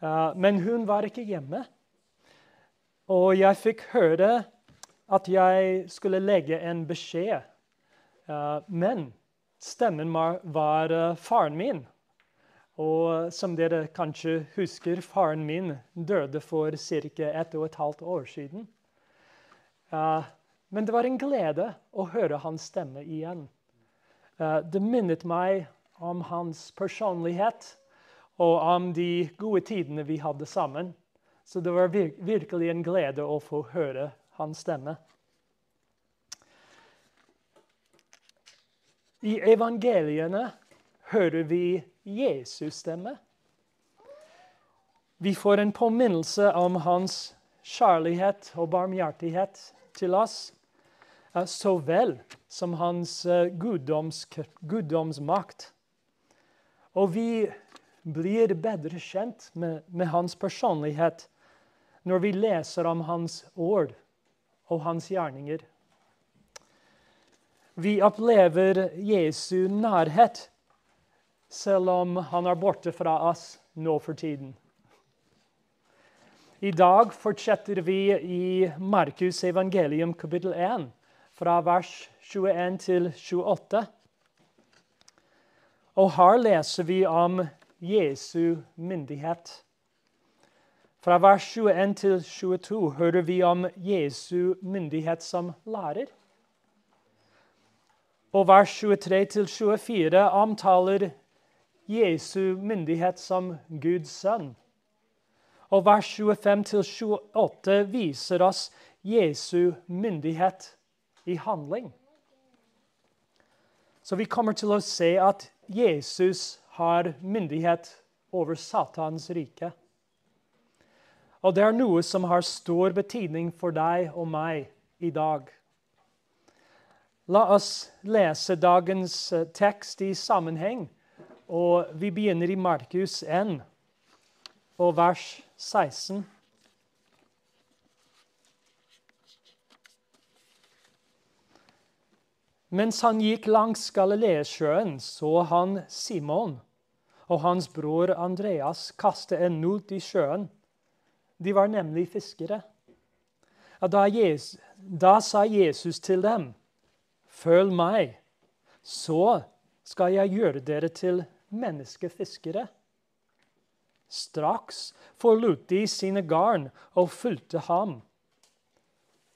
Men hun var ikke hjemme. Og jeg fikk høre at jeg skulle legge en beskjed. Men stemmen var eh, faren min. Og som dere kanskje husker, faren min døde for ca. ett og et halvt år siden. Men det var en glede å høre hans stemme igjen. Det minnet meg om hans personlighet og om de gode tidene vi hadde sammen. Så det var virkelig en glede å få høre hans stemme. I evangeliene hører vi Jesus stemme. Vi får en påminnelse om hans kjærlighet og barmhjertighet til oss, eh, så vel som hans eh, guddoms, guddomsmakt. Og vi blir bedre kjent med, med, hans personlighet når vi leser om hans ord og hans gjerninger. Vi opplever Jesu nærhet selv om han er borte fra oss nå for tiden. I dag fortsetter vi i Markus evangelium kapittel 1, fra vers 21 til 28. Og her leser vi om Jesu myndighet. Fra vers 21 til 22 hører vi om Jesu myndighet som lærer. Og vers 23 til 24 omtaler Jesu myndighet som Guds sønn. Og vers 25 til 28 viser oss Jesu myndighet i handling. Så vi kommer til å se at Jesus har myndighet over Satans rike. Og det er noe som har stor betydning for deg og meg i dag. La oss lese dagens eh, tekst i sammenheng. Og vi begynner i Markus 1 og vers 16. Mens han gikk langs Galileesjøen, så han Simon og hans bror Andreas kaste en not i sjøen. De var nemlig fiskere. Da, Jesus, da sa Jesus til dem, 'Følg meg, så skal jeg gjøre dere til menneskefiskere.' Straks forlot de sine garn og fulgte ham.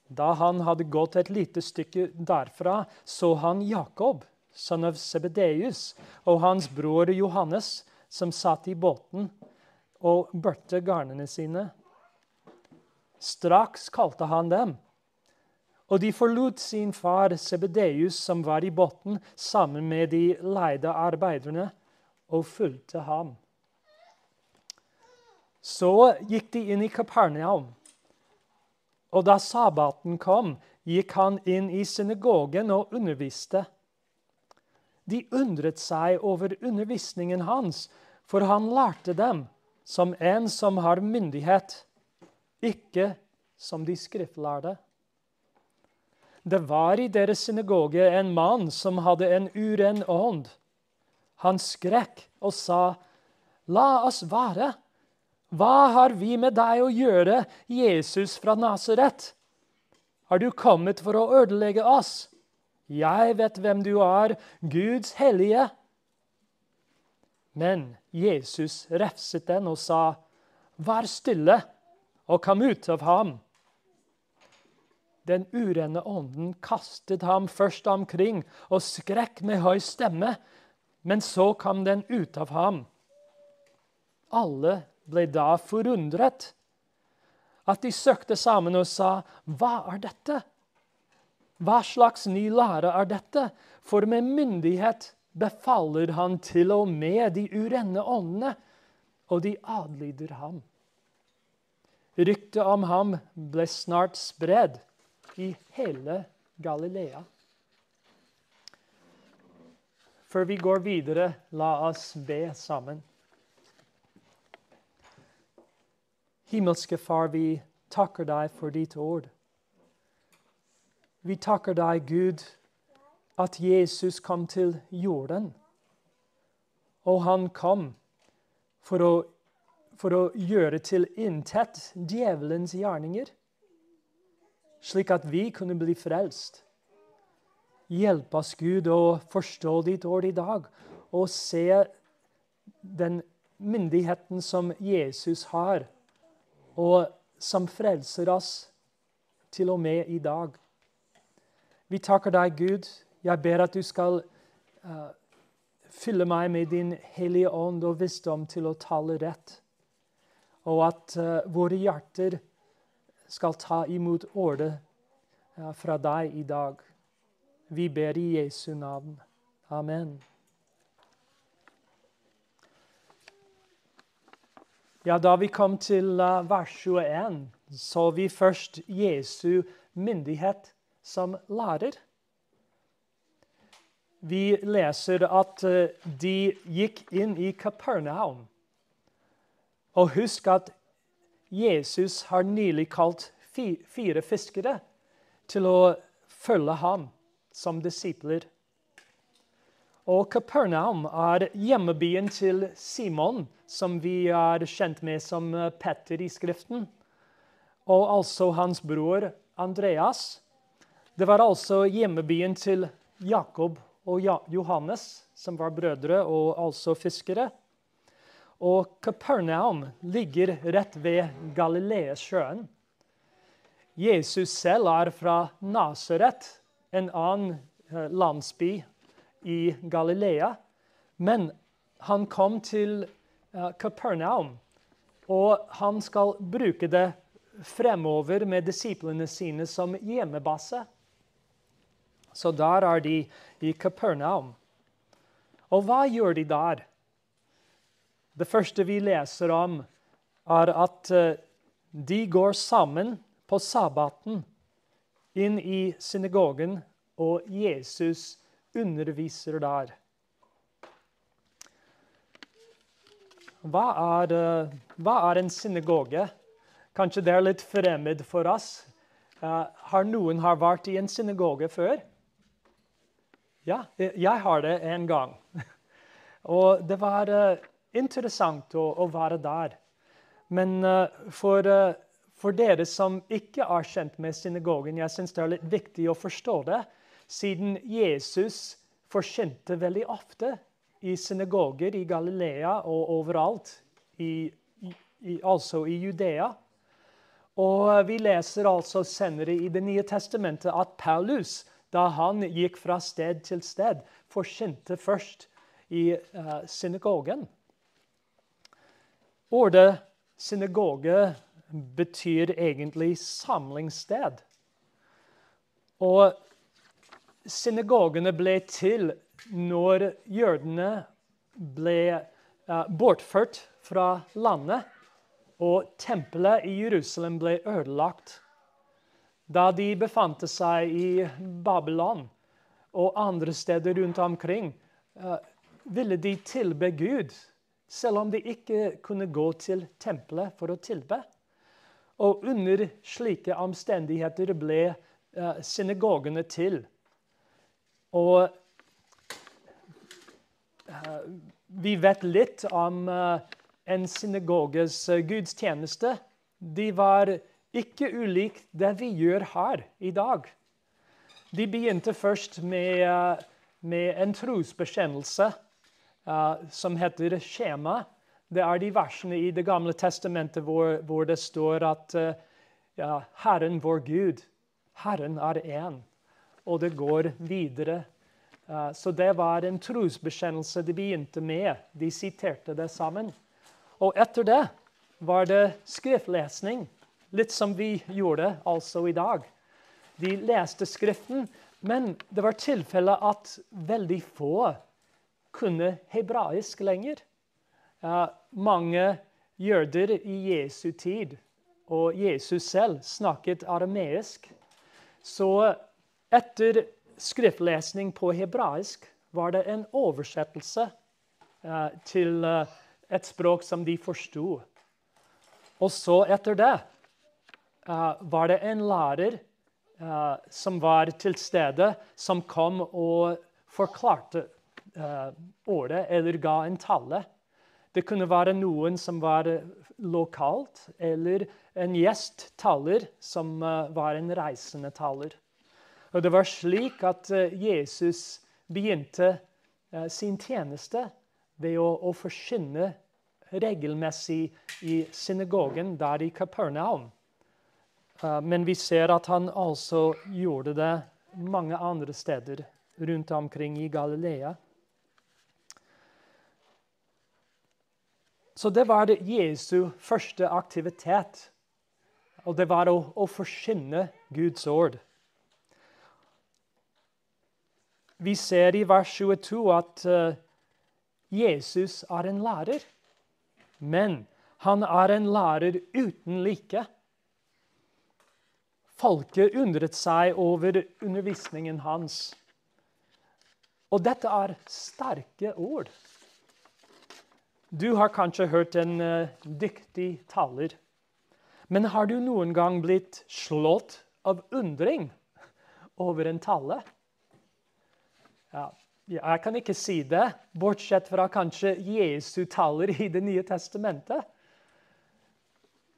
Da han hadde gått et lite stykke derfra, så han Jakob sønn av Sebedeus, og hans bror Johannes, som satt i båten og børte garnene sine. Straks kalte han dem, og de forlot sin far Sebedeus, som var i båten, sammen med de leide arbeiderne, og fulgte ham. Så gikk de inn i Kapernaum. Og da sabbaten kom, gikk han inn i synagogen og underviste. De undret seg over undervisningen hans, for han lærte dem som en som har myndighet, ikke som de skriftlærde. Det var i deres synagoge en mann som hadde en uren ånd. Han skrek og sa, 'La oss være. Hva har vi med deg å gjøre, Jesus fra Nasaret?' Har du kommet for å ødelegge oss? Jeg vet hvem du er, Guds hellige. Men Jesus refset den og sa, Vær stille og kom ut av ham. Den urene ånden kastet ham først omkring og skrek med høy stemme, men så kom den ut av ham. Alle ble da forundret. At de søkte sammen og sa, 'Hva er dette?' Hva slags ny lære er dette? For med myndighet befaler han til og med de urenne åndene, og de adlyder ham. Ryktet om ham ble snart spredd i hele Galilea. Før vi går videre, la oss be sammen. Himmelske Far, vi takker deg for ditt ord. Vi takker deg, Gud, at Jesus kom til jorden. Og han kom for å for å gjøre til intet djevelens gjerninger, slik at vi kunne bli frelst. Hjelp oss, Gud, å forstå ditt ord i dag og se den myndigheten som Jesus har, og som frelser oss til og med i dag. Vi takker deg, Gud. Jeg ber at du skal uh, fylle meg med din hellige ånd og visdom til å tale rett. Og at uh, våre hjerter skal ta imot ordet uh, fra deg i dag. Vi ber i Jesu navn. Amen. Ja, Da vi kom til vers 21, så vi først Jesu myndighet som lærer. Vi leser at uh, de gikk inn i Kapernaum. Og husk at Jesus har nylig kalt fire fiskere til å følge ham som disipler. Og Kapernaum er hjemmebyen til Simon, som vi er kjent med som eh, Petter i Skriften. Og altså hans bror Andreas. Det var altså hjemmebyen til Jakob og Johannes, som var brødre og altså fiskere. Og Kapernaum ligger rett ved Galileasjøen. Jesus selv er fra Nasaret, en annen eh, landsby i Galilea. Men han kom til Kapernaum, eh, og han skal bruke det fremover med disiplene sine som hjemmebase. Så der er de i Kapernaum. Og hva gjør de der? Det første vi leser om, er at eh, de går sammen på sabbaten inn i synagogen, og Jesus underviser der. Hva er, eh, hva er, en synagoge? Kanskje det er litt fremmed for oss. Uh, har noen har vært i en synagoge før? Ja, jeg har det en gang. Og det var uh, interessant å, å, være der. Men uh, for, for, dere som ikke er kjent med synagogen, jeg syns det er litt viktig å forstå det, siden Jesus forkynte veldig ofte i synagoger i Galilea og overalt, i, i, altså i Judea. Og vi leser altså senere i Det nye testamentet at Paulus, da han gikk fra sted til sted, forkynte først i uh, synagogen. Ordet synagoge betyr egentlig samlingssted. Og synagogene ble til når jødene ble uh, bortført fra landet, og tempelet i Jerusalem ble ødelagt. Da de befant seg i Babylon og andre steder rundt omkring, uh, ville de tilbe Gud, selv om de ikke kunne gå til tempelet for å tilbe. Og under slike omstendigheter ble uh, synagogene til. Og uh, vi vet litt om en synagoges gudstjeneste. De var ikke ulikt det vi gjør her i dag. De begynte først med, med en trosbekjennelse som heter skjema. Det er de versene i Det gamle testamentet hvor, hvor det står at ja, Herren vår Gud, Herren er én og det går videre. Uh, så det var en trosbekjennelse de begynte med. De siterte det sammen. Og etter det var det skriftlesning, litt som vi gjorde altså i dag. De leste Skriften, men det var tilfelle at veldig få kunne hebraisk lenger. Uh, mange jøder i Jesu tid og Jesus selv snakket arameisk. Så etter skriftlesning på hebraisk var det en oversettelse uh, til uh, et språk som de forsto. Og så etter det eh, var det en lærer uh, som var til stede, som kom og forklarte eh, ordet eller ga en tale. Det kunne være noen som var lokalt, eller en gjesttaler som var en reisende taler. Og Det var slik at Jesus begynte sin tjeneste ved å, å forkynne regelmessig i synagogen der i Kapernaum. Men vi ser at han altså gjorde det mange andre steder rundt omkring i Galilea. Så det var Jesu første aktivitet. Og det var å, å forkynne Guds ord. Vi ser i vers 22 at uh, Jesus er en lærer. Men han er en lærer uten like. Folket undret seg over undervisningen hans. Og dette er sterke ord. Du har kanskje hørt en uh, dyktig taler. Men har du noen gang blitt slått av undring over en tale? Ja, jeg kan ikke si det, bortsett fra kanskje Jesu taler i Det nye testamentet.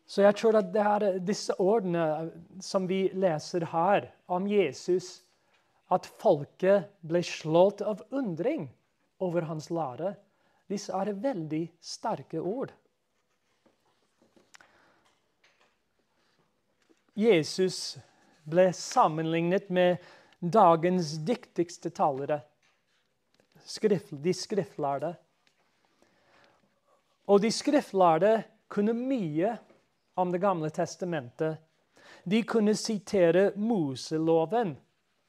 Så jeg tror at er disse ordene som vi leser her om Jesus, at folket ble slått av undring over hans lære, disse er veldig sterke ord. Jesus ble sammenlignet med dagens dyktigste talere, de skriftlærde. Og de skriftlærde kunne mye om Det gamle testamentet. De kunne sitere Moseloven.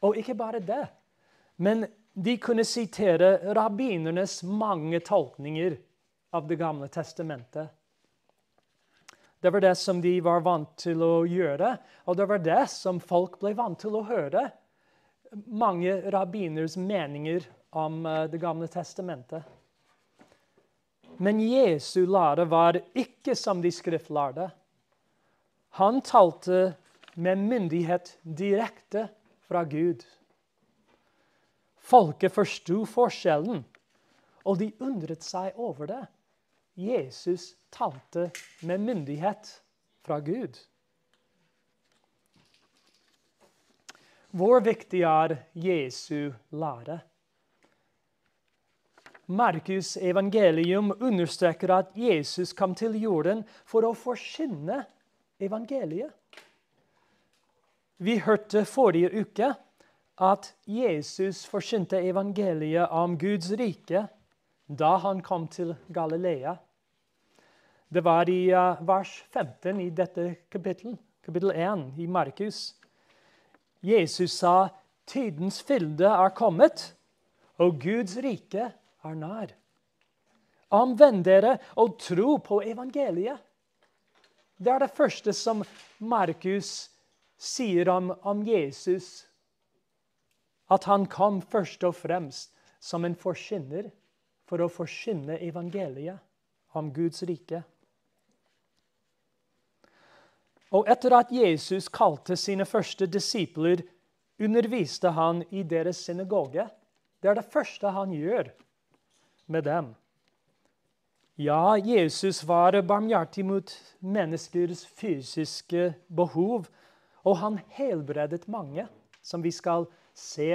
Og ikke bare det, men de kunne sitere rabbinernes mange tolkninger av Det gamle testamentet. Det var det som de var vant til å gjøre, og det var det som folk ble vant til å høre. Mange rabbiners meninger om eh, Det gamle testamentet. Men Jesu lære var ikke som de skriftlærde. Han talte med myndighet direkte fra Gud. Folket forsto forskjellen, og de undret seg over det. Jesus talte med myndighet fra Gud. Hvor viktig er Jesu lære? Markus' evangelium understreker at Jesus kom til jorden for å forkynne evangeliet. Vi hørte forrige uke at Jesus forkynte evangeliet om Guds rike da han kom til Galilea. Det var i uh, vers 15 i dette kapittelet, kapittel 1 i Markus. Jesus sa, 'Tidens fylde er kommet, og Guds rike er nær.' Omvend dere og tro på evangeliet. Det er det første som Markus sier om, om Jesus. At han kom først og fremst som en forkynner for å forkynne evangeliet om Guds rike. Og etter at Jesus kalte sine første disipler, underviste han i deres synagoge. Det er det første han gjør med dem. Ja, Jesus var barmhjertig mot menneskers fysiske behov, og han helbredet mange, som vi skal se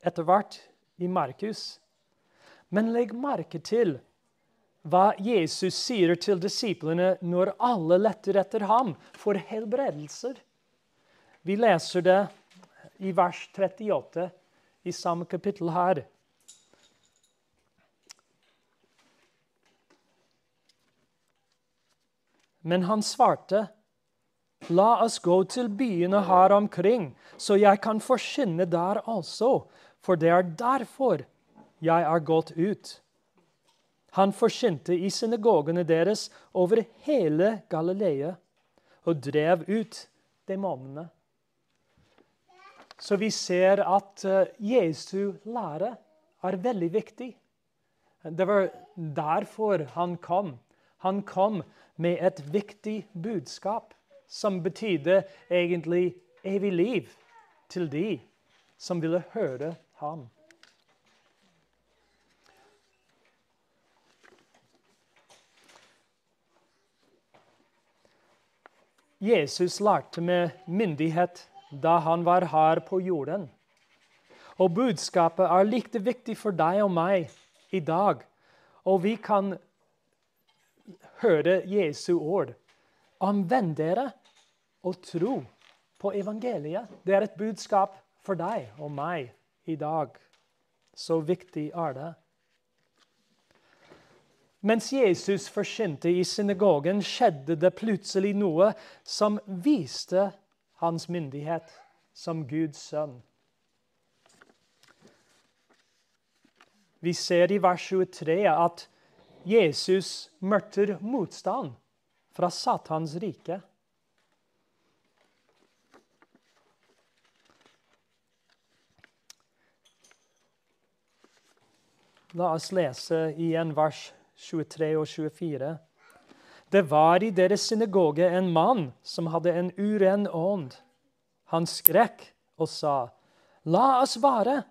etter hvert i Markus. Men legg merke til hva Jesus sier til disiplene når alle letter etter ham for helbredelser. Vi leser det i vers 38 i samme kapittel her. Men han svarte, La oss gå til byene her omkring, så jeg kan forkynne der også, for det er derfor jeg er gått ut. Han forkynte i synagogene deres over hele Galilea og drev ut demonene. Så vi ser at eh, Jesu lære er veldig viktig. Det var derfor han kom. Han kom med et viktig budskap som betydde egentlig evig liv til de som ville høre ham. Jesus lærte med myndighet da han var her på jorden. Og budskapet er like viktig for deg og meg i dag. Og vi kan høre Jesu ord. Omvend dere og tro på evangeliet. Det er et budskap for deg og meg i dag. Så viktig er det. Mens Jesus forkynte i synagogen, skjedde det plutselig noe som viste hans myndighet som Guds sønn. Vi ser i vers 23 at Jesus møter motstand fra Satans rike. La oss lese igjen vers 23 og 24. Det var i deres synagoge en mann som hadde en uren ånd. Han skrek og sa, La oss være!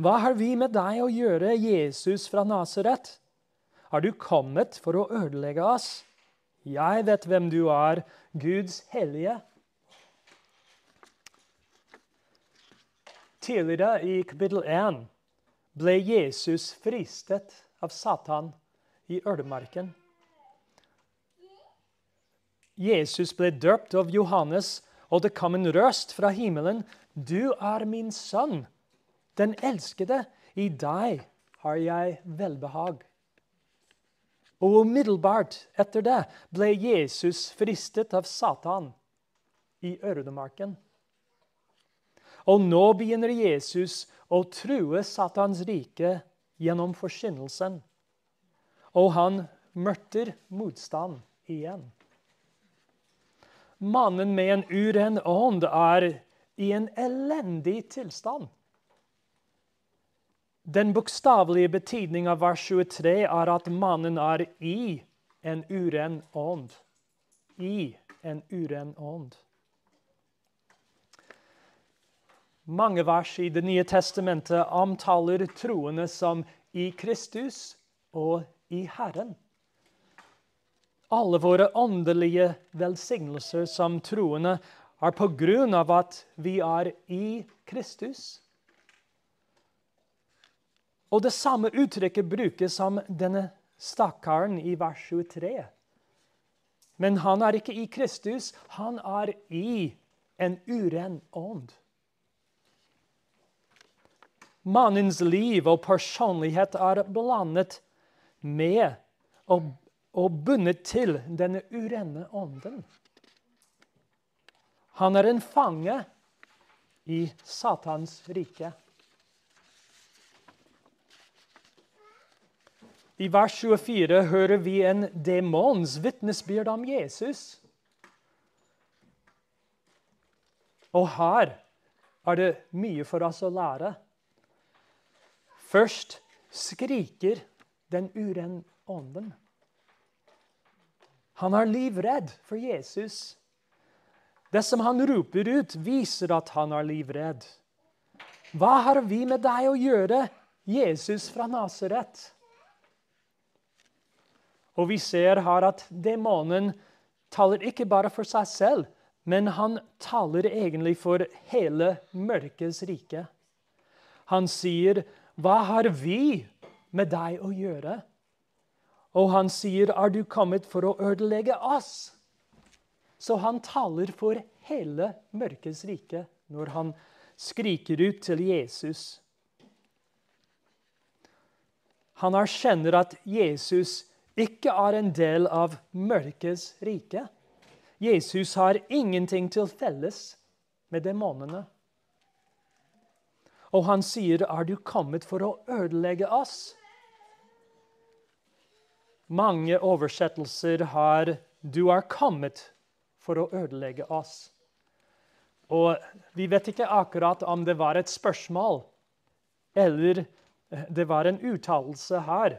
Hva har vi med deg å gjøre, Jesus fra Nasaret? Har du kommet for å ødelegge oss? Jeg vet hvem du er, Guds hellige. Tidligere i kapittel 1 ble Jesus fristet av Satan i ødemarken. Jesus ble døpt av Johannes, og det kom en røst fra himmelen. Du er min sønn, den elskede. I deg har jeg velbehag. Og umiddelbart etter det ble Jesus fristet av Satan i ødemarken. Og nå begynner Jesus å true Satans rike gjennom forsynelsen. Og han mørter motstand igjen. Mannen med en uren ånd er i en elendig tilstand. Den bokstavelige betydning av vers 23 er at mannen er i en uren ånd. I en uren ånd. Mange vers i Det nye testamentet omtaler troende som i Kristus og i Herren alle våre åndelige velsignelser som troende er på grunn av at vi er i Kristus. Og det samme uttrykket brukes som denne stakkaren i vers 23. Men han er ikke i Kristus, han er i en uren ånd. Mannens liv og personlighet er blandet med og og bundet til denne urene ånden. Han er en fange i Satans rike. I vers 24 hører vi en demons vitnesbyrd om Jesus. Og her er det mye for oss å lære. Først skriker den urene ånden. Han er livredd for Jesus. Det som han roper ut, viser at han er livredd. Hva har vi med deg å gjøre, Jesus fra Nasaret? Og vi ser her at demonen taler ikke bare for seg selv, men han taler egentlig for hele mørkets rike. Han sier, 'Hva har vi med deg å gjøre?' Og han sier, 'Er du kommet for å ødelegge oss?' Så han taler for hele mørkets rike når han skriker ut til Jesus. Han erkjenner at Jesus ikke er en del av mørkets rike. Jesus har ingenting til felles med demonene. Og han sier, 'Er du kommet for å ødelegge oss?' Mange oversettelser har 'Du er kommet for å ødelegge oss'. Og vi vet ikke akkurat om det var et spørsmål eller det var en uttalelse her.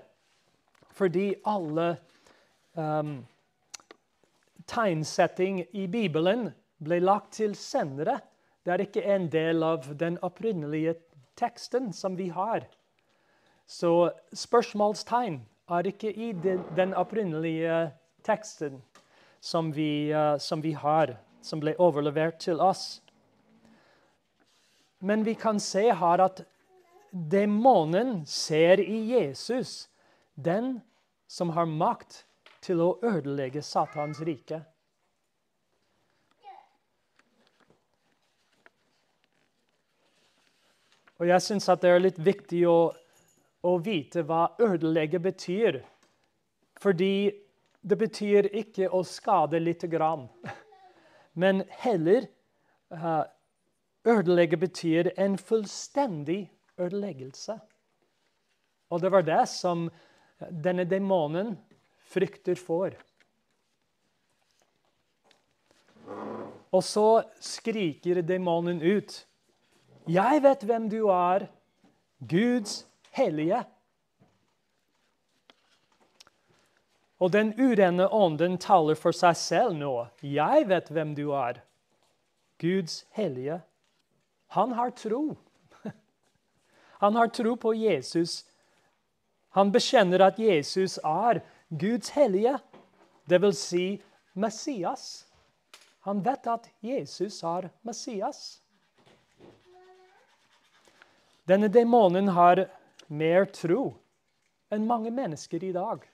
Fordi alle um, tegnsetting i Bibelen ble lagt til senere. Det er ikke en del av den opprinnelige teksten som vi har. Så spørsmålstegn er ikke i den opprinnelige teksten. som vi, uh, som vi har, som ble overlevert til oss. Men vi kan se her at demonen ser i Jesus den som har makt til å ødelegge Satans rike. Og jeg syns det er litt viktig å, å vite hva ødelegge betyr. Fordi det betyr ikke å skade lite grann, men heller uh, ødelegge betyr en fullstendig ødeleggelse. Og det var det som denne demonen frykter for. Og så skriker demonen ut jeg vet hvem du er, Guds hellige. Og den urene ånden taler for seg selv nå. Jeg vet hvem du er, Guds hellige. Han har tro. Han har tro på Jesus. Han bekjenner at Jesus er Guds hellige, dvs. Si Messias. Han vet at Jesus er Messias. Denne demonen har mer tro enn mange mennesker i dag.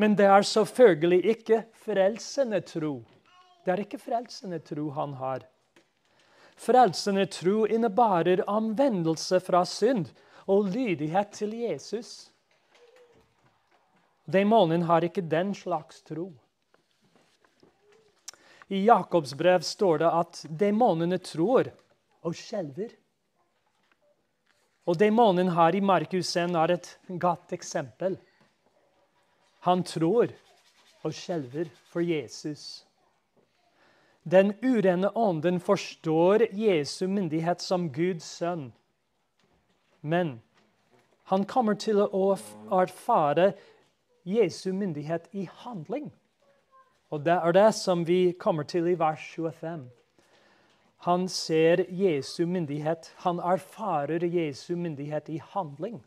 Men det er selvfølgelig ikke frelsende tro. Det er ikke frelsende tro han har. Frelsende tro innebærer anvendelse fra synd og lydighet til Jesus. Demonen har ikke den slags tro. I Jakobs brev står det at demonene tror og skjelver. Og demonen her i Markus 1 er et godt eksempel. Han tror og skjelver for Jesus. Den urene ånden forstår Jesu myndighet som Guds sønn. Men han kommer til å erfare Jesu myndighet i handling. Og det er det som vi kommer til i vers 25. Han ser Jesu myndighet. Han erfarer Jesu myndighet i handling.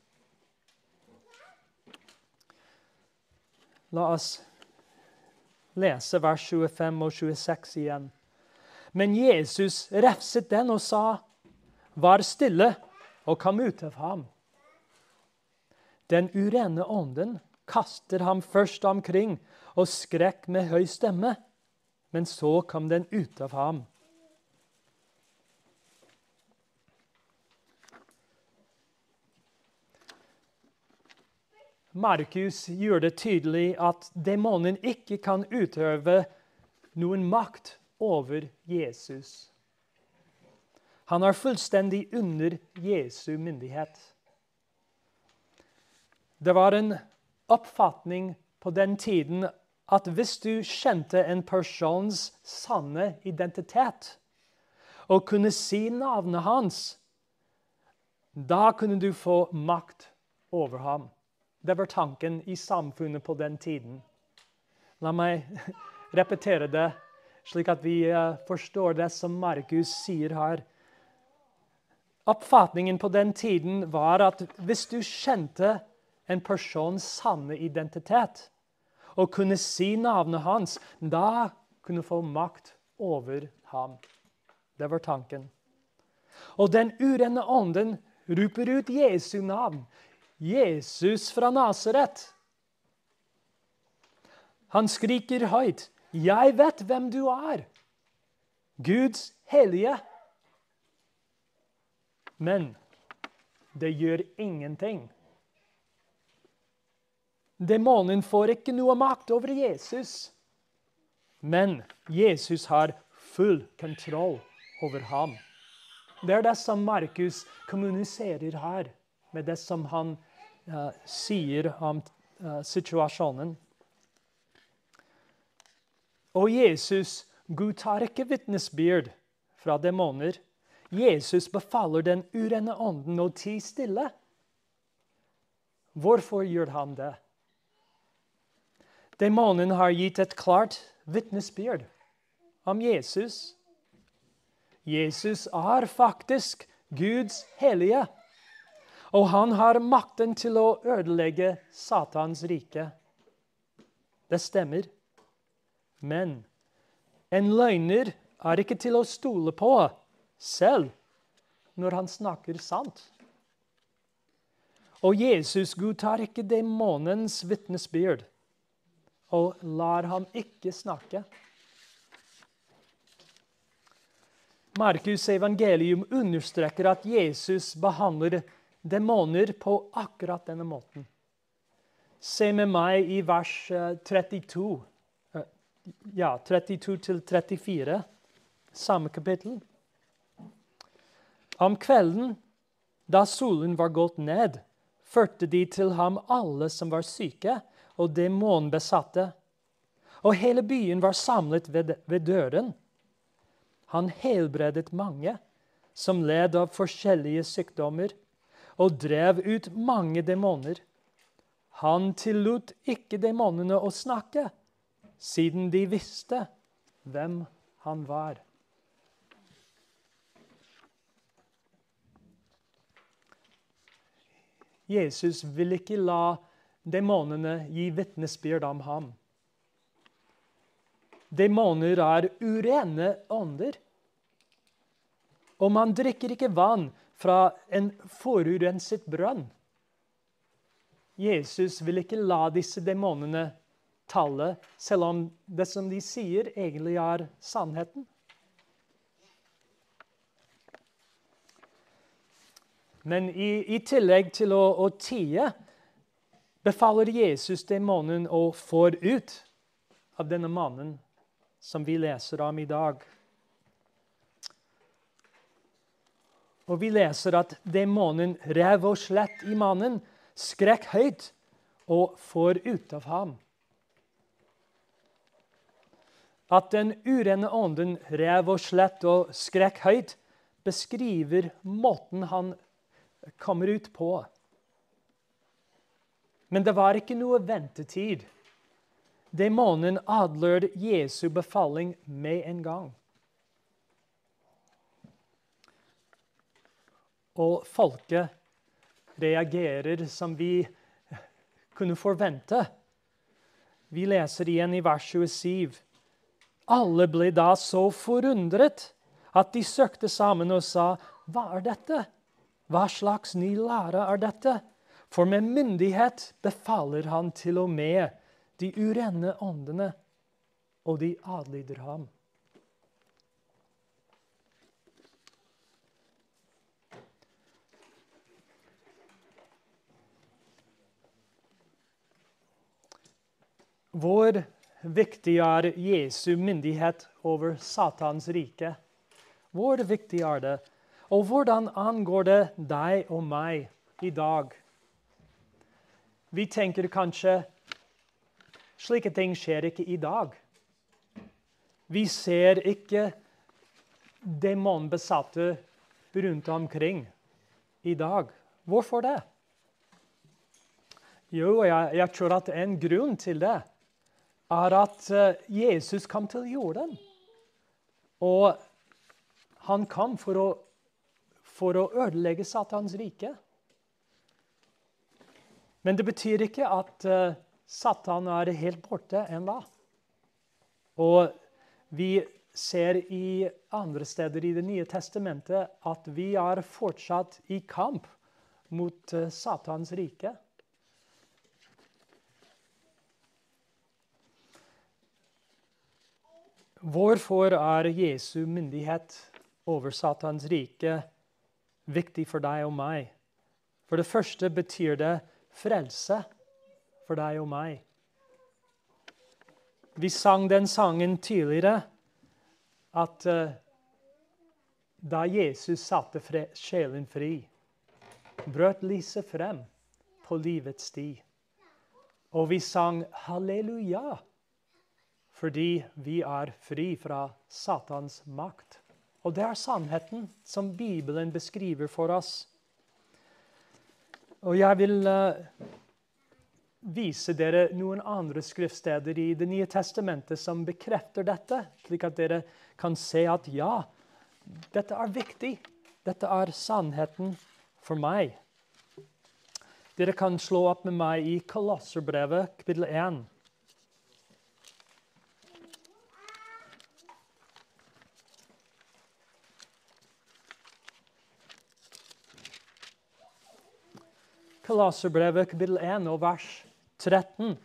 La oss lese vers 25 og 26 igjen. Men Jesus refset den og sa, 'Vær stille og kom ut av ham.' Den urene ånden kaster ham først omkring og skrek med høy stemme, men så kom den ut av ham. Markus gjør det tydelig at demonen ikke kan utøve noen makt over Jesus. Han er fullstendig under Jesu myndighet. Det var en oppfatning på den tiden at hvis du kjente en persons sanne identitet og kunne si navnet hans, da kunne du få makt over ham. Det var tanken i samfunnet på den tiden. La meg repetere det, slik at vi eh, forstår det som Markus sier her. Oppfatningen på den tiden var at hvis du kjente en persons sanne identitet og kunne si navnet hans, da kunne du få makt over ham. Det var tanken. Og den urene ånden roper ut Jesu navn. Jesus fra Nasaret. Han skriker høyt, 'Jeg vet hvem du er, Guds hellige.' Men det gjør ingenting. Demonen får ikke noe makt over Jesus. Men Jesus har full kontroll over ham. Det er det som Markus kommuniserer her, med det som han uh, sier om uh, situasjonen. Og Jesus godtar ikke vitnesbyrd fra demoner. Jesus befaler den urene ånden å tie stille. Hvorfor gjør han det? Demonen har gitt et klart vitnesbyrd om Jesus. Jesus er faktisk Guds hellige. Og han har makten til å ødelegge Satans rike. Det stemmer. Men en løgner er ikke til å stole på selv når han snakker sant. Og Jesus godtar ikke demonens vitnesbyrd og lar ham ikke snakke. Markus' evangelium understreker at Jesus behandler demoner på akkurat denne måten. Se med meg i vers 32. Eh, eh, ja, 32 34, samme kapittel. Om kvelden, da solen var gått ned, førte de til ham alle som var syke og demonbesatte. Og hele byen var samlet ved, ved døren. Han helbredet mange som led av forskjellige sykdommer, og drev ut mange demoner. Han tillot ikke demonene å snakke, siden de visste hvem han var. Jesus vil ikke la demonene gi vitnesbyrd om ham. Demoner er urene ånder. Og man drikker ikke vann fra en forurenset brønn. Jesus vil ikke la disse demonene tale, selv om det som de sier, egentlig er sannheten. Men i, i tillegg til å, å tie befaler Jesus demonen å få ut av denne mannen som vi leser om i dag. Og vi leser at demonen rev og slett i mannen, skrek høyt og får ut av ham. At den urene ånden rev og slett og skrek høyt, beskriver måten han kommer ut på. Men det var ikke noe ventetid. Demonen adlød Jesu befaling med en gang. Og folket reagerer som vi kunne forvente. Vi leser igjen i vers 27. Alle ble da så forundret at de søkte sammen og sa, 'Hva er dette?' Hva slags ny lære er dette? For med myndighet befaler han til og med de urene åndene, og de adlyder ham. Hvor viktig er Jesu myndighet over Satans rike? Hvor viktig er det og hvordan angår det deg og meg i dag? Vi tenker kanskje slike ting skjer ikke i dag. Vi ser ikke demonbesatte rundt omkring i dag. Hvorfor det? Jo, jeg, jeg, tror at en grunn til det er at uh, Jesus kom til jorden. Og han kom for å for å ødelegge Satans rike. Men det betyr ikke at uh, Satan er helt borte ennå. Og vi ser i andre steder i Det nye testamentet at vi er fortsatt i kamp mot uh, Satans rike. Hvorfor er Jesu myndighet over Satans rike viktig for deg og meg. For det første betyr det frelse for deg og meg. Vi sang den sangen tidligere at uh, da Jesus satte sjelen fri, brøt lyset frem på livets sti. Og vi sang halleluja fordi vi er fri fra Satans makt. Og det er sannheten som Bibelen beskriver for oss. Og jeg vil uh, vise dere noen andre skriftsteder i Det nye testamentet som bekrefter dette, slik at dere kan se at ja, dette er viktig. Dette er sannheten for meg. Dere kan slå opp med meg i Kolosserbrevet, kapittel 1. Kolosserbrevet kapittel 1 og vers 13.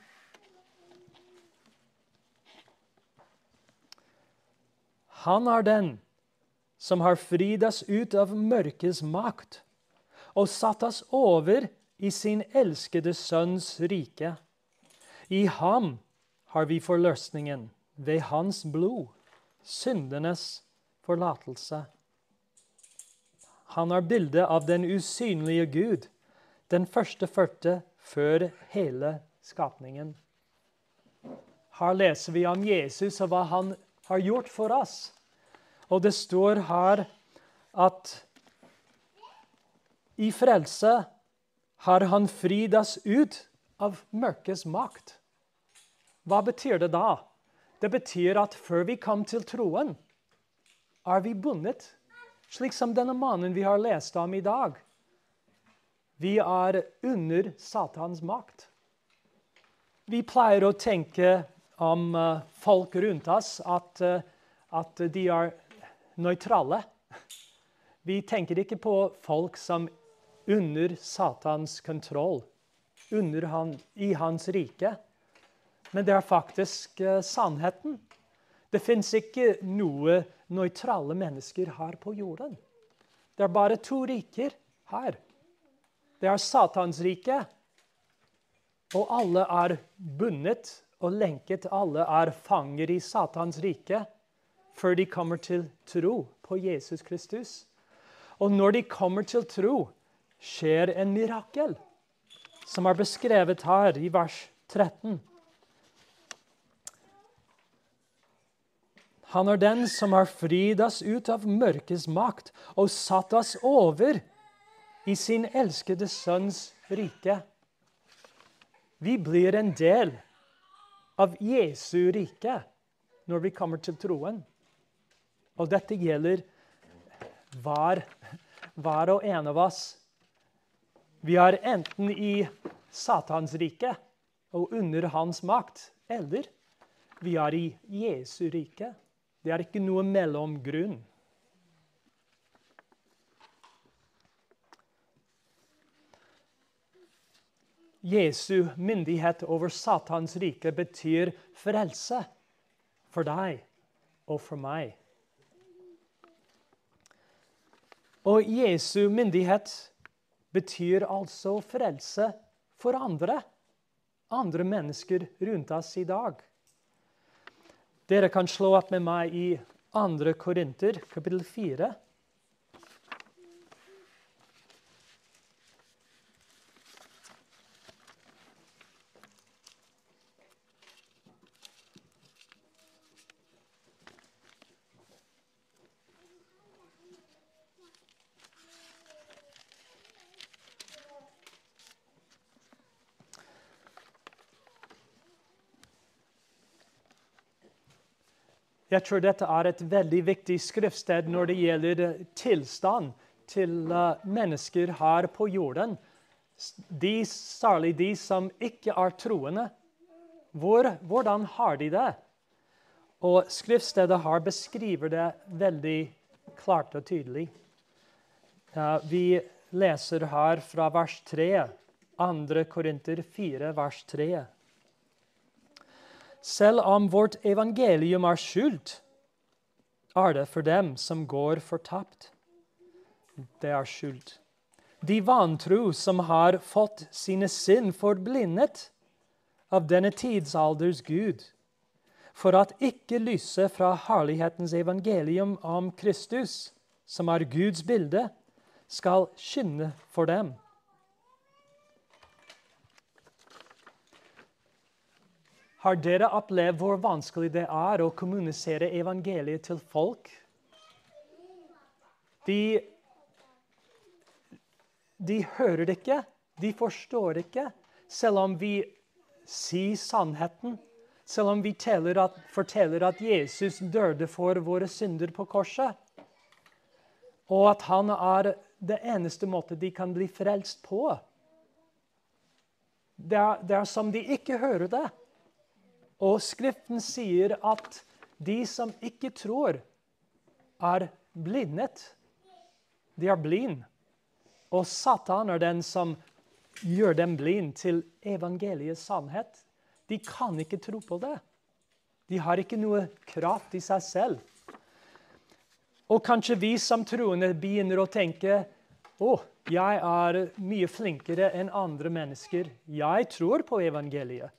Han er den som har fridd oss ut av mørkets makt og satt oss over i sin elskede Sønns rike. I ham har vi forløsningen ved hans blod, syndenes forlatelse. Han er bildet av den usynlige Gud, den første førte før hele skapningen. Her leser vi om Jesus og hva han har gjort for oss. Og det står her at i frelse har han fridd oss ut av mørkets makt. Hva betyr det da? Det betyr at før vi kom til troen, er vi bundet, slik som denne mannen vi har lest om i dag. Vi er under Satans makt. Vi pleier å tenke om uh, folk rundt oss at, uh, at de er nøytrale. Vi tenker ikke på folk som under Satans kontroll, under han, i hans rike. Men det er faktisk uh, sannheten. Det fins ikke noe nøytrale mennesker her på jorden. Det er bare to riker her. Det er Satans rike, og alle er bundet og lenket. Alle er fanger i Satans rike før de kommer til tro på Jesus Kristus. Og når de kommer til tro, skjer en mirakel, som er beskrevet her i vers 13. Han er den som har fridd oss ut av mørkets makt og satt oss over i sin elskede sønns rike. Vi blir en del av Jesu rike når vi kommer til troen. Og dette gjelder hver, hver og en av oss. Vi er enten i Satans rike og under hans makt, eller vi er i Jesu rike. Det er ikke noe mellomgrunn. Jesu myndighet over Satans rike betyr frelse for deg og for meg. Og Jesu myndighet betyr altså frelse for andre. Andre mennesker rundt oss i dag. Dere kan slå opp med meg i 2. Korinter, kapittel 4. Jeg tror dette er et veldig viktig skriftsted når det gjelder eh, tilstand til eh, mennesker her på jorden. De, særlig de som ikke er troende. Hvor, hvordan har de det? Og Skriftstedet her beskriver det veldig klart og tydelig. Vi leser her fra vers 3, 2. Korinter 4, vers 3. Selv om vårt evangelium er skjult, er det for dem som går fortapt. Det er skjult. De vantro som har fått sine sinn forblindet av denne tidsalders Gud, for at ikke lyset fra herlighetens evangelium om Kristus, som er Guds bilde, skal skinne for dem. Har dere opplevd hvor vanskelig det er å kommunisere evangeliet til folk? De, de hører det ikke, de forstår det ikke, selv om vi sier sannheten. Selv om vi at, forteller at Jesus døde for våre synder på korset. Og at han er det eneste måte de kan bli frelst på. Det er, det er som de ikke hører det. Og Skriften sier at de som ikke tror, er blindet. De er blind. Og Satan er den som gjør dem blind til evangeliets sannhet. De kan ikke tro på det. De har ikke noe kraft i seg selv. Og kanskje vi som troende begynner å tenke å, jeg er mye flinkere enn andre mennesker. Jeg tror på evangeliet.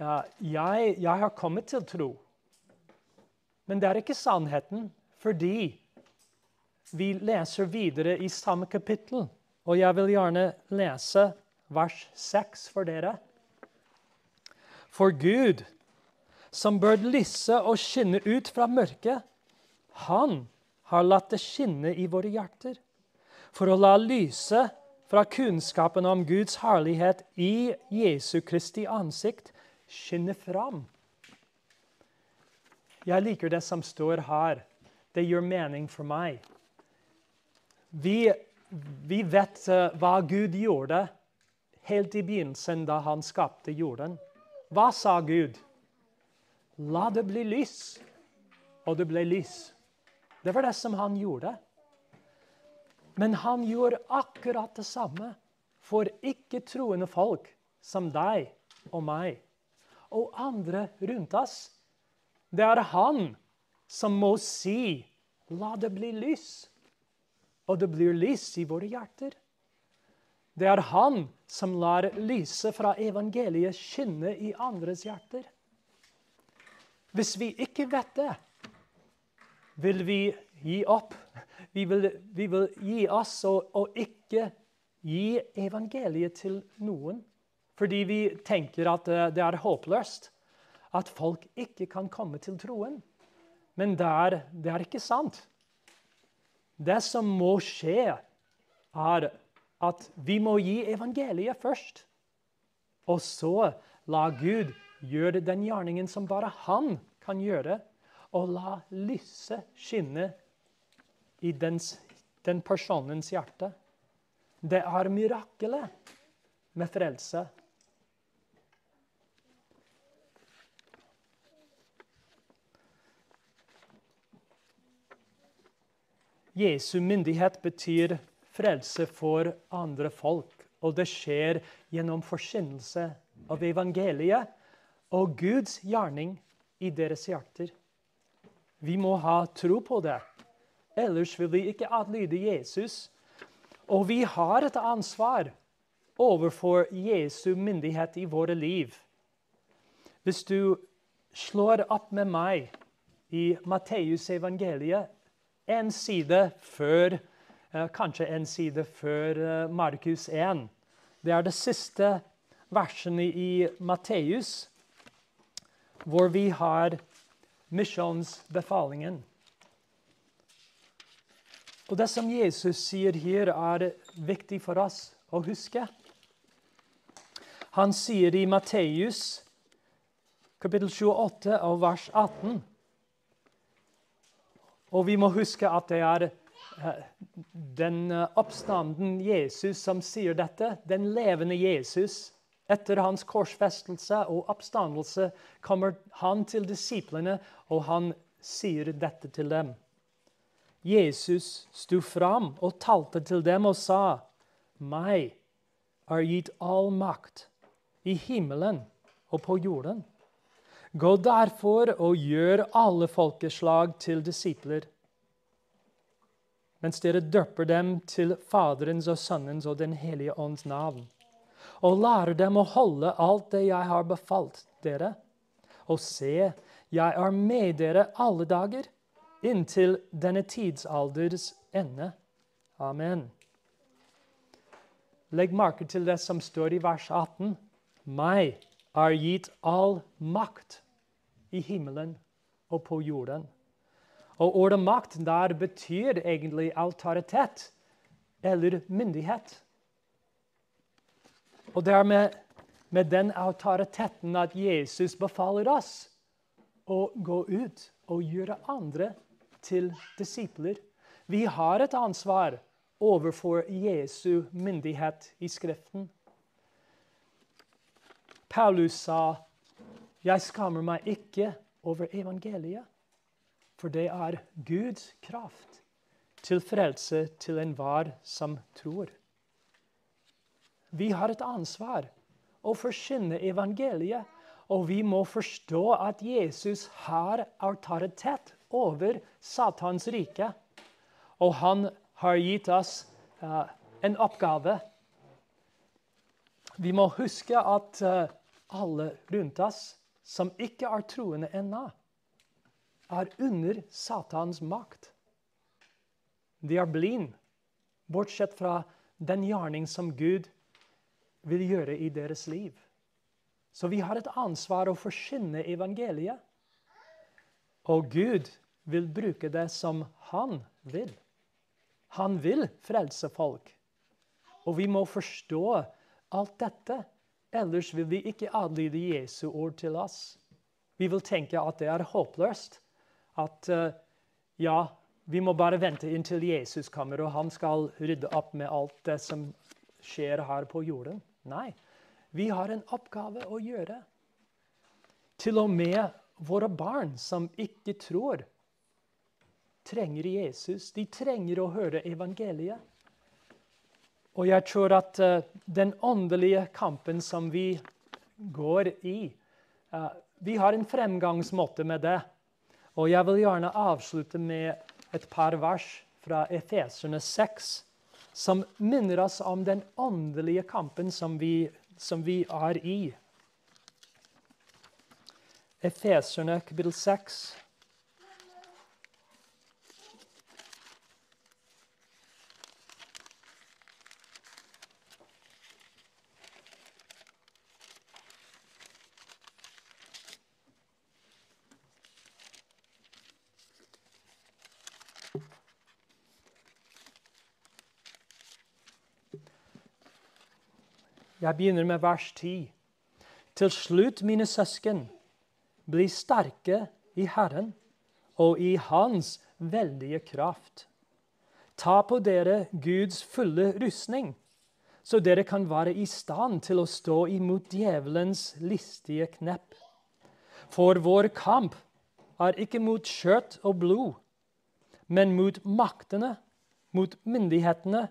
Jeg, jeg har kommet til tro. Men det er ikke sannheten, fordi vi leser videre i samme kapittel. Og jeg vil gjerne lese vers 6 for dere. For Gud, som bør lyse og skinne ut fra mørket, han har latt det skinne i våre hjerter, for å la lyset fra kunnskapen om Guds herlighet i Jesu Kristi ansikt skinne fram. Jeg liker det som står her. Det gjør mening for meg. Vi, vi vet uh, hva Gud gjorde helt i begynnelsen da han skapte jorden. Hva sa Gud? La det bli lys. Og det ble lys. Det var det som han gjorde. Men han gjorde akkurat det samme for ikke-troende folk som deg og meg og andre rundt oss. Det er han som må si 'la det bli lys', og det blir lys i våre hjerter. Det er han som lar lyset fra evangeliet skinne i andres hjerter. Hvis vi ikke vet det, vil vi gi opp. Vi vil, vi vil gi oss og, og, ikke gi evangeliet til noen. Fordi vi tenker at det er håpløst. At folk ikke kan komme til troen. Men det er, det er ikke sant. Det som må skje, er at vi må gi evangeliet først. Og så la Gud gjøre den gjerningen som bare han kan gjøre og la lyset skinne i dens, den personens hjerte. Det er mirakelet med frelse. Jesu myndighet betyr frelse for andre folk. Og det skjer gjennom forkynnelse av evangeliet og Guds gjerning i deres hjerter. Vi må ha tro på det. Ellers vil vi ikke adlyde Jesus. Og vi har et ansvar overfor Jesu myndighet i våre liv. Hvis du slår opp med meg i Matteus evangeliet, en side før eh, Kanskje en side før eh, Markus 1. Det er det siste versene i Matteus, hvor vi har misjonsbefalingen. Og Det som Jesus sier her, er viktig for oss å huske. Han sier i Matteus kapittel 28 og vers 18 Og vi må huske at det er eh, den oppstanden Jesus som sier dette, den levende Jesus etter hans korsfestelse og oppstandelse kommer han til disiplene, og han sier dette til dem. Jesus sto fram og talte til dem og sa, Meg er gitt all makt i himmelen og på jorden. Gå derfor og gjør alle folkeslag til disipler, mens dere døper dem til Faderens og Sønnens og Den hellige ånds navn og lærer dem å holde alt det jeg har befalt dere. Og se, jeg er med dere alle dager, inntil denne tidsalders ende. Amen. Legg merke til det som står i vers 18. Meg er gitt all makt i himmelen og på jorden. Og ordet makt der betyr egentlig autoritet eller myndighet. Og det er med, med den autoriteten at Jesus befaler oss å gå ut og gjøre andre til disipler. Vi har et ansvar overfor Jesu myndighet i Skriften. Paulus sa, 'Jeg skammer meg ikke over evangeliet', for det er Guds kraft til frelse til enhver som tror. Vi har et ansvar å forkynne evangeliet. Og vi må forstå at Jesus har autoritet over Satans rike. Og han har gitt oss uh, en oppgave. Vi må huske at uh, alle rundt oss som ikke er troende ennå, er under Satans makt. De er blinde, bortsett fra den gjerning som Gud vil gjøre i deres liv. Så vi har et ansvar å forkynne evangeliet. Og Gud vil bruke det som han vil. Han vil frelse folk. Og vi må forstå alt dette. Ellers vil vi ikke adlyde Jesu ord til oss. Vi vil tenke at det er håpløst. At uh, ja, vi må bare vente inntil Jesus kommer, og han skal rydde opp med alt det som skjer her på jorden. Nei. Vi har en oppgave å gjøre. Til og med våre barn som ikke tror, trenger Jesus. De trenger å høre evangeliet. Og jeg tror at uh, den åndelige kampen som vi går i uh, Vi har en fremgangsmåte med det. Og jeg vil gjerne avslutte med et par vers fra Efeserne 6 som minner oss om den åndelige kampen som vi, som vi er i. Efeserne kapittel 6. Jeg begynner med vers 10. Til slutt, mine søsken, bli sterke i Herren og i Hans veldige kraft. Ta på dere Guds fulle rustning, så dere kan være i stand til å stå imot djevelens listige knepp. For vår kamp er ikke mot kjøtt og blod, men mot maktene, mot myndighetene,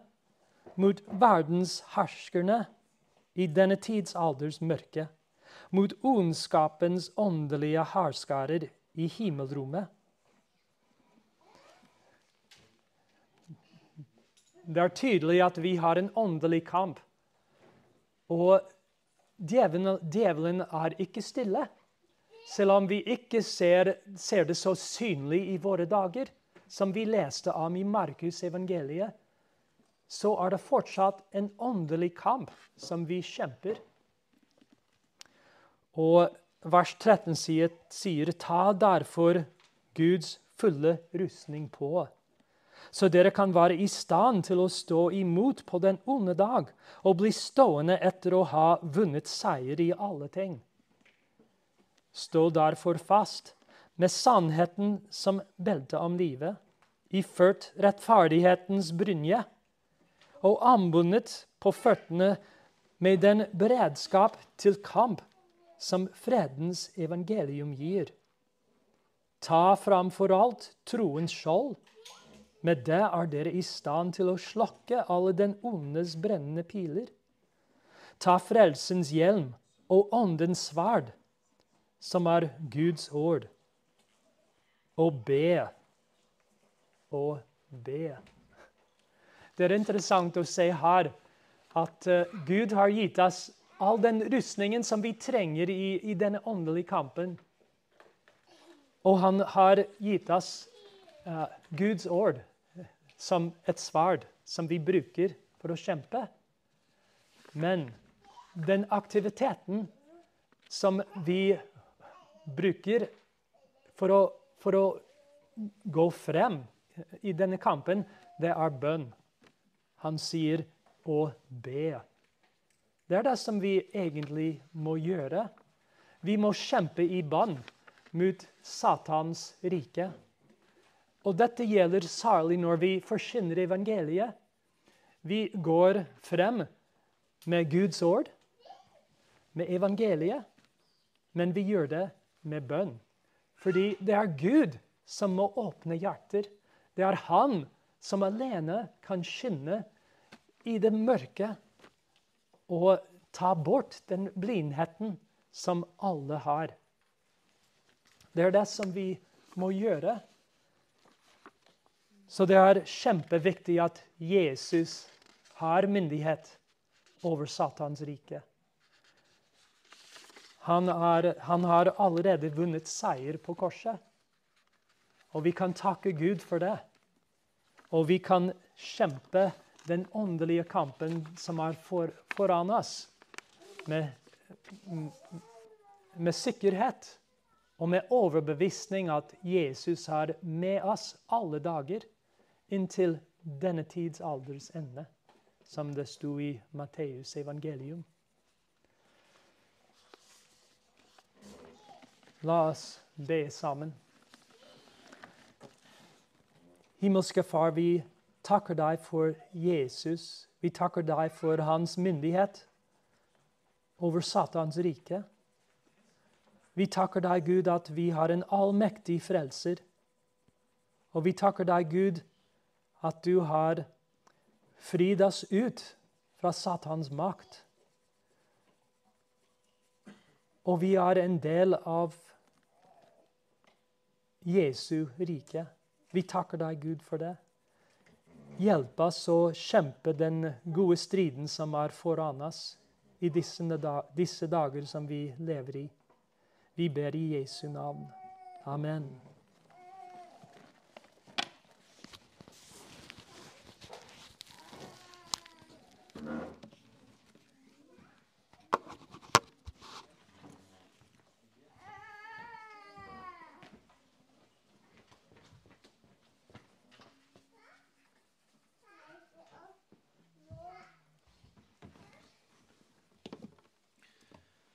mot verdens herskerne i denne tidsalders mørke, mot ondskapens åndelige hardskarer i himmelrommet. Det er tydelig at vi har en åndelig kamp. Og djevelen, djevelen er ikke stille. Selv om vi ikke ser, ser, det så synlig i våre dager, som vi leste om i Markus evangeliet, så er det fortsatt en åndelig kamp som vi kjemper. Og vers 13 sier, sier ta derfor Guds fulle rustning på, så dere kan være i stand til å stå imot på den onde dag og bli stående etter å ha vunnet seier i alle ting. Stå derfor fast med sannheten som belte om livet, iført rettferdighetens brynje og anbundet på føttene med den beredskap til kamp som fredens evangelium gir. Ta framfor alt troens skjold. Med det er dere i stand til å slokke alle den ondes brennende piler. Ta frelsens hjelm og åndens sverd, som er Guds ord, og be og be. Det er interessant å se her at uh, Gud har gitt oss all den rustningen som vi trenger i, i denne åndelige kampen. Og han har gitt oss uh, Guds ord som et sverd som vi bruker for å kjempe. Men den aktiviteten som vi bruker for å, for å gå frem i denne kampen, det er bønn. Han sier å be. Det er det som vi egentlig må gjøre. Vi må kjempe i bånd mot Satans rike. Og dette gjelder særlig når vi forkynner evangeliet. Vi går frem med Guds ord, med evangeliet, men vi gjør det med bønn. Fordi det er Gud som må åpne hjerter. Det er Han som alene kan skinne i det mørke og ta bort den blindheten som alle har. Det er det som vi må gjøre. Så det er kjempeviktig at Jesus har myndighet over Satans rike. Han, er, han har allerede vunnet seier på korset. Og vi kan takke Gud for det. Og vi kan kjempe den åndelige kampen som er for, foran oss, med, med sikkerhet og med overbevisning at Jesus er med oss alle dager inntil denne tids alders ende, som det sto i Matteus evangelium. La oss be sammen. Himmelske Far, vi takker deg for Jesus. Vi takker deg for hans myndighet over Satans rike. Vi takker deg, Gud, at vi har en allmektig frelser. Og vi takker deg, Gud, at du har fridd oss ut fra Satans makt. Og vi er en del av Jesu rike. Vi takker deg, Gud, for det. Hjelp oss å kjempe den gode striden som er foran oss i disse, disse dager som vi lever i. Vi ber i Jesu navn. Amen.